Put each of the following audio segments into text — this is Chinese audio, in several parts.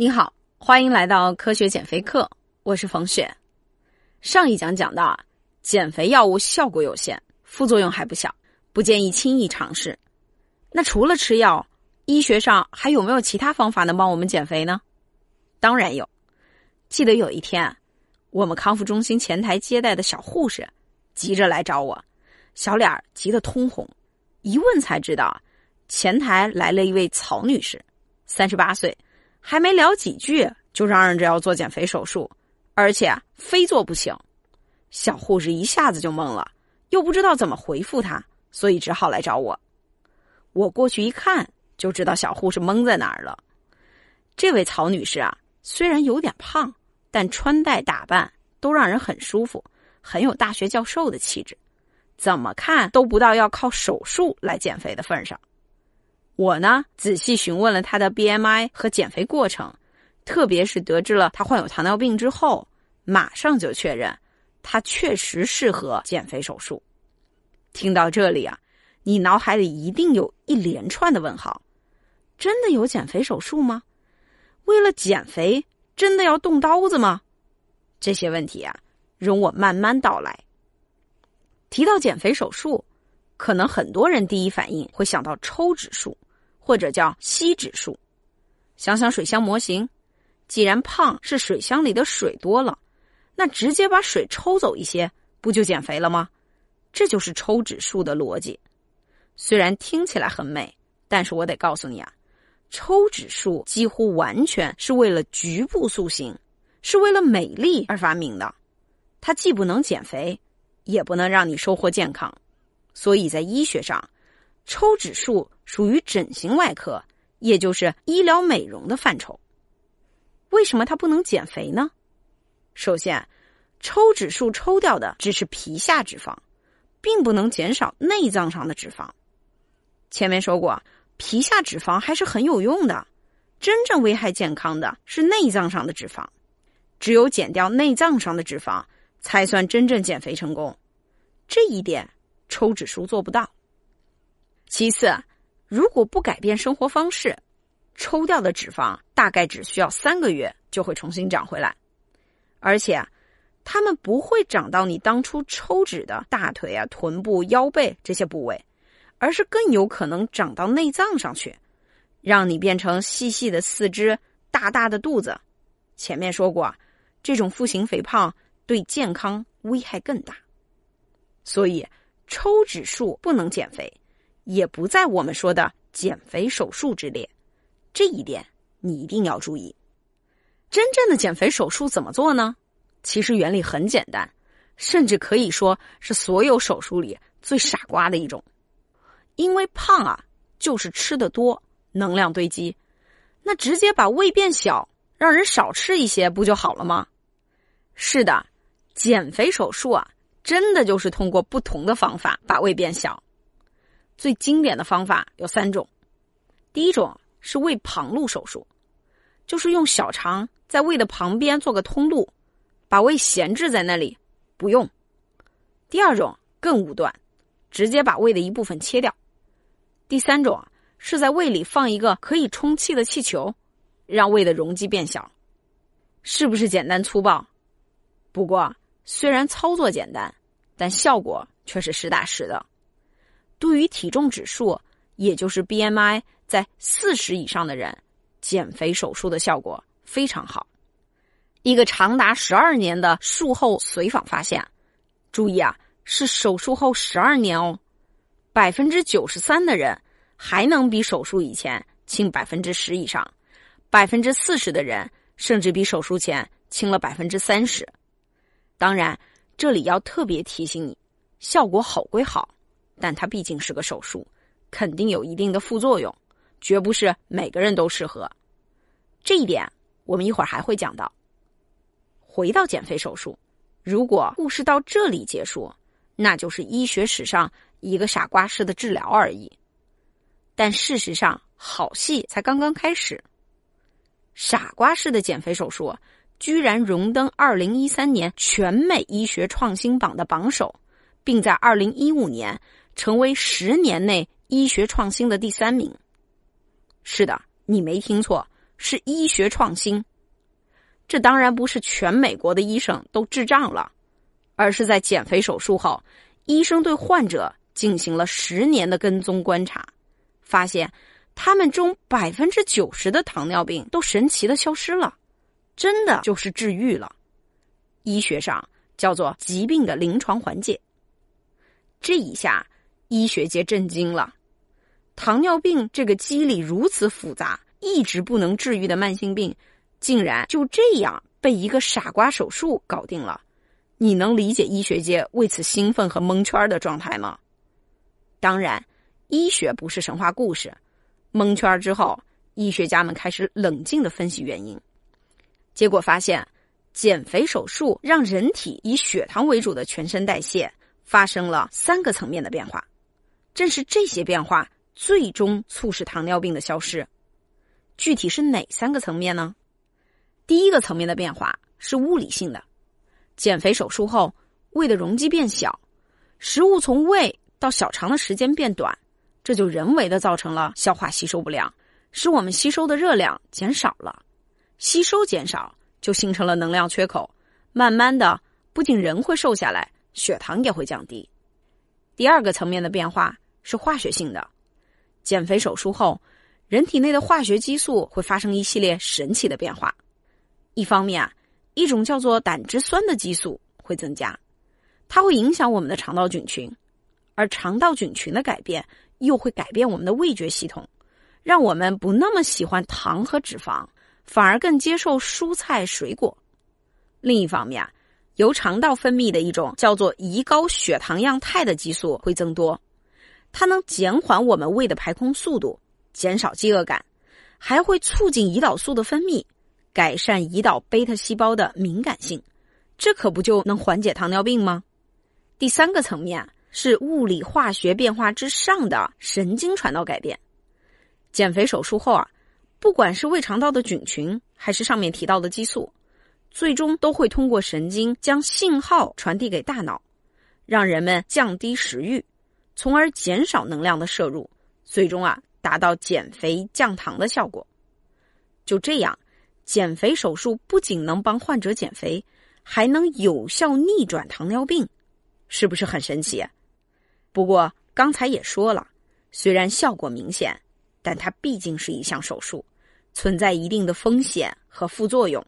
你好，欢迎来到科学减肥课，我是冯雪。上一讲讲到啊，减肥药物效果有限，副作用还不小，不建议轻易尝试。那除了吃药，医学上还有没有其他方法能帮我们减肥呢？当然有。记得有一天，我们康复中心前台接待的小护士急着来找我，小脸急得通红。一问才知道，前台来了一位曹女士，三十八岁。还没聊几句，就嚷嚷着要做减肥手术，而且非做不行。小护士一下子就懵了，又不知道怎么回复他，所以只好来找我。我过去一看，就知道小护士懵在哪儿了。这位曹女士啊，虽然有点胖，但穿戴打扮都让人很舒服，很有大学教授的气质，怎么看都不到要靠手术来减肥的份上。我呢，仔细询问了他的 BMI 和减肥过程，特别是得知了他患有糖尿病之后，马上就确认他确实适合减肥手术。听到这里啊，你脑海里一定有一连串的问号：真的有减肥手术吗？为了减肥，真的要动刀子吗？这些问题啊，容我慢慢道来。提到减肥手术，可能很多人第一反应会想到抽脂术。或者叫吸指数，想想水箱模型，既然胖是水箱里的水多了，那直接把水抽走一些，不就减肥了吗？这就是抽脂术的逻辑。虽然听起来很美，但是我得告诉你啊，抽脂术几乎完全是为了局部塑形，是为了美丽而发明的。它既不能减肥，也不能让你收获健康，所以在医学上。抽脂术属于整形外科，也就是医疗美容的范畴。为什么它不能减肥呢？首先，抽脂术抽掉的只是皮下脂肪，并不能减少内脏上的脂肪。前面说过，皮下脂肪还是很有用的，真正危害健康的是内脏上的脂肪。只有减掉内脏上的脂肪，才算真正减肥成功。这一点，抽脂术做不到。其次，如果不改变生活方式，抽掉的脂肪大概只需要三个月就会重新长回来，而且，它们不会长到你当初抽脂的大腿啊、臀部、腰背这些部位，而是更有可能长到内脏上去，让你变成细细的四肢、大大的肚子。前面说过，这种腹型肥胖对健康危害更大，所以抽脂术不能减肥。也不在我们说的减肥手术之列，这一点你一定要注意。真正的减肥手术怎么做呢？其实原理很简单，甚至可以说是所有手术里最傻瓜的一种。因为胖啊，就是吃的多，能量堆积，那直接把胃变小，让人少吃一些不就好了吗？是的，减肥手术啊，真的就是通过不同的方法把胃变小。最经典的方法有三种，第一种是胃旁路手术，就是用小肠在胃的旁边做个通路，把胃闲置在那里不用。第二种更武断，直接把胃的一部分切掉。第三种是在胃里放一个可以充气的气球，让胃的容积变小，是不是简单粗暴？不过虽然操作简单，但效果却是实打实的。对于体重指数，也就是 BMI 在四十以上的人，减肥手术的效果非常好。一个长达十二年的术后随访发现，注意啊，是手术后十二年哦，百分之九十三的人还能比手术以前轻百分之十以上，百分之四十的人甚至比手术前轻了百分之三十。当然，这里要特别提醒你，效果好归好。但它毕竟是个手术，肯定有一定的副作用，绝不是每个人都适合。这一点我们一会儿还会讲到。回到减肥手术，如果故事到这里结束，那就是医学史上一个傻瓜式的治疗而已。但事实上，好戏才刚刚开始。傻瓜式的减肥手术居然荣登二零一三年全美医学创新榜的榜首，并在二零一五年。成为十年内医学创新的第三名。是的，你没听错，是医学创新。这当然不是全美国的医生都智障了，而是在减肥手术后，医生对患者进行了十年的跟踪观察，发现他们中百分之九十的糖尿病都神奇的消失了，真的就是治愈了。医学上叫做疾病的临床缓解。这一下，医学界震惊了。糖尿病这个机理如此复杂、一直不能治愈的慢性病，竟然就这样被一个傻瓜手术搞定了。你能理解医学界为此兴奋和蒙圈的状态吗？当然，医学不是神话故事。蒙圈之后，医学家们开始冷静的分析原因，结果发现，减肥手术让人体以血糖为主的全身代谢。发生了三个层面的变化，正是这些变化最终促使糖尿病的消失。具体是哪三个层面呢？第一个层面的变化是物理性的，减肥手术后胃的容积变小，食物从胃到小肠的时间变短，这就人为的造成了消化吸收不良，使我们吸收的热量减少了。吸收减少就形成了能量缺口，慢慢的不仅人会瘦下来。血糖也会降低。第二个层面的变化是化学性的，减肥手术后，人体内的化学激素会发生一系列神奇的变化。一方面啊，一种叫做胆汁酸的激素会增加，它会影响我们的肠道菌群，而肠道菌群的改变又会改变我们的味觉系统，让我们不那么喜欢糖和脂肪，反而更接受蔬菜水果。另一方面啊。由肠道分泌的一种叫做胰高血糖样肽的激素会增多，它能减缓我们胃的排空速度，减少饥饿感，还会促进胰岛素的分泌，改善胰岛贝塔细胞的敏感性，这可不就能缓解糖尿病吗？第三个层面是物理化学变化之上的神经传导改变。减肥手术后啊，不管是胃肠道的菌群，还是上面提到的激素。最终都会通过神经将信号传递给大脑，让人们降低食欲，从而减少能量的摄入，最终啊达到减肥降糖的效果。就这样，减肥手术不仅能帮患者减肥，还能有效逆转糖尿病，是不是很神奇？不过刚才也说了，虽然效果明显，但它毕竟是一项手术，存在一定的风险和副作用。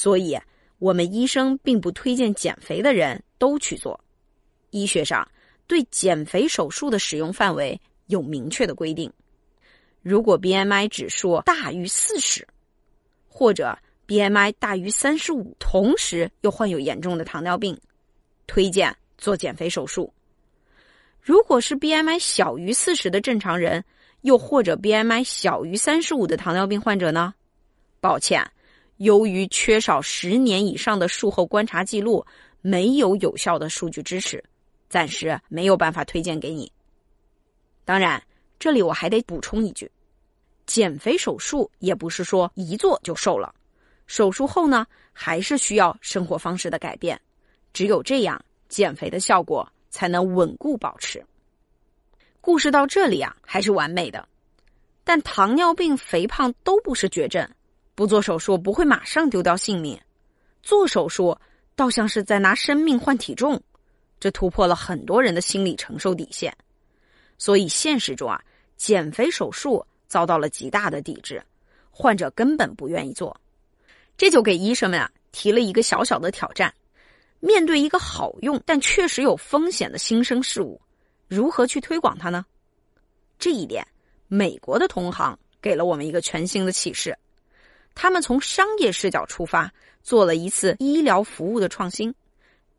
所以，我们医生并不推荐减肥的人都去做。医学上对减肥手术的使用范围有明确的规定。如果 BMI 指数大于四十，或者 BMI 大于三十五，同时又患有严重的糖尿病，推荐做减肥手术。如果是 BMI 小于四十的正常人，又或者 BMI 小于三十五的糖尿病患者呢？抱歉。由于缺少十年以上的术后观察记录，没有有效的数据支持，暂时没有办法推荐给你。当然，这里我还得补充一句：减肥手术也不是说一做就瘦了，手术后呢，还是需要生活方式的改变，只有这样，减肥的效果才能稳固保持。故事到这里啊，还是完美的，但糖尿病、肥胖都不是绝症。不做手术不会马上丢掉性命，做手术倒像是在拿生命换体重，这突破了很多人的心理承受底线。所以现实中啊，减肥手术遭到了极大的抵制，患者根本不愿意做。这就给医生们啊提了一个小小的挑战：面对一个好用但确实有风险的新生事物，如何去推广它呢？这一点，美国的同行给了我们一个全新的启示。他们从商业视角出发，做了一次医疗服务的创新，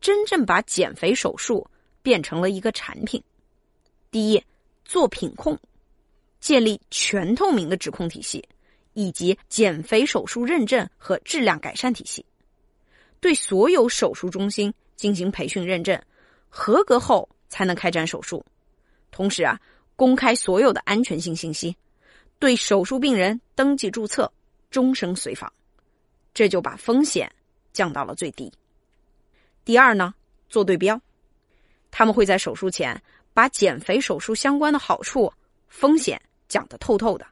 真正把减肥手术变成了一个产品。第一，做品控，建立全透明的质控体系，以及减肥手术认证和质量改善体系，对所有手术中心进行培训认证，合格后才能开展手术。同时啊，公开所有的安全性信息，对手术病人登记注册。终生随访，这就把风险降到了最低。第二呢，做对标，他们会在手术前把减肥手术相关的好处、风险讲得透透的，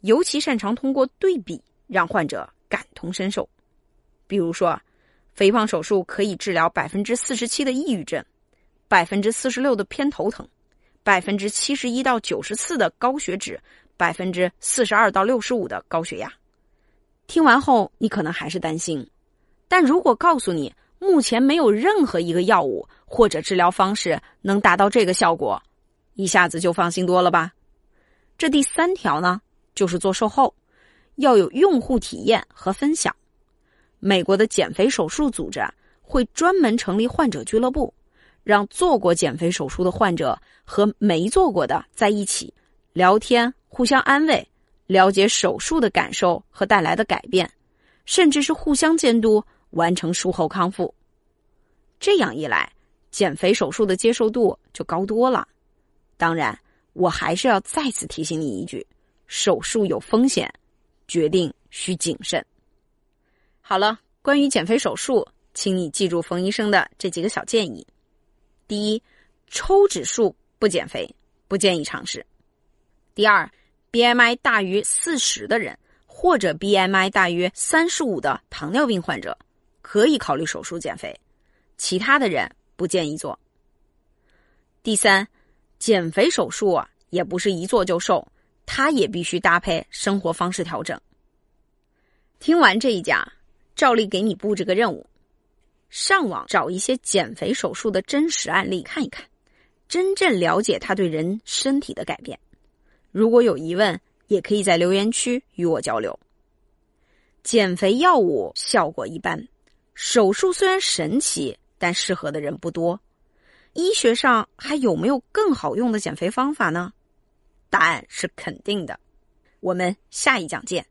尤其擅长通过对比让患者感同身受。比如说，肥胖手术可以治疗百分之四十七的抑郁症，百分之四十六的偏头疼，百分之七十一到九十四的高血脂，百分之四十二到六十五的高血压。听完后，你可能还是担心，但如果告诉你目前没有任何一个药物或者治疗方式能达到这个效果，一下子就放心多了吧？这第三条呢，就是做售后要有用户体验和分享。美国的减肥手术组织会专门成立患者俱乐部，让做过减肥手术的患者和没做过的在一起聊天，互相安慰，了解手术的感受和带来的改变，甚至是互相监督完成术后康复。这样一来，减肥手术的接受度就高多了。当然，我还是要再次提醒你一句：手术有风险，决定需谨慎。好了，关于减肥手术，请你记住冯医生的这几个小建议：第一，抽脂术不减肥，不建议尝试；第二，BMI 大于四十的人或者 BMI 大于三十五的糖尿病患者可以考虑手术减肥，其他的人不建议做。第三，减肥手术啊，也不是一做就瘦，它也必须搭配生活方式调整。听完这一讲。照例给你布置个任务，上网找一些减肥手术的真实案例看一看，真正了解它对人身体的改变。如果有疑问，也可以在留言区与我交流。减肥药物效果一般，手术虽然神奇，但适合的人不多。医学上还有没有更好用的减肥方法呢？答案是肯定的。我们下一讲见。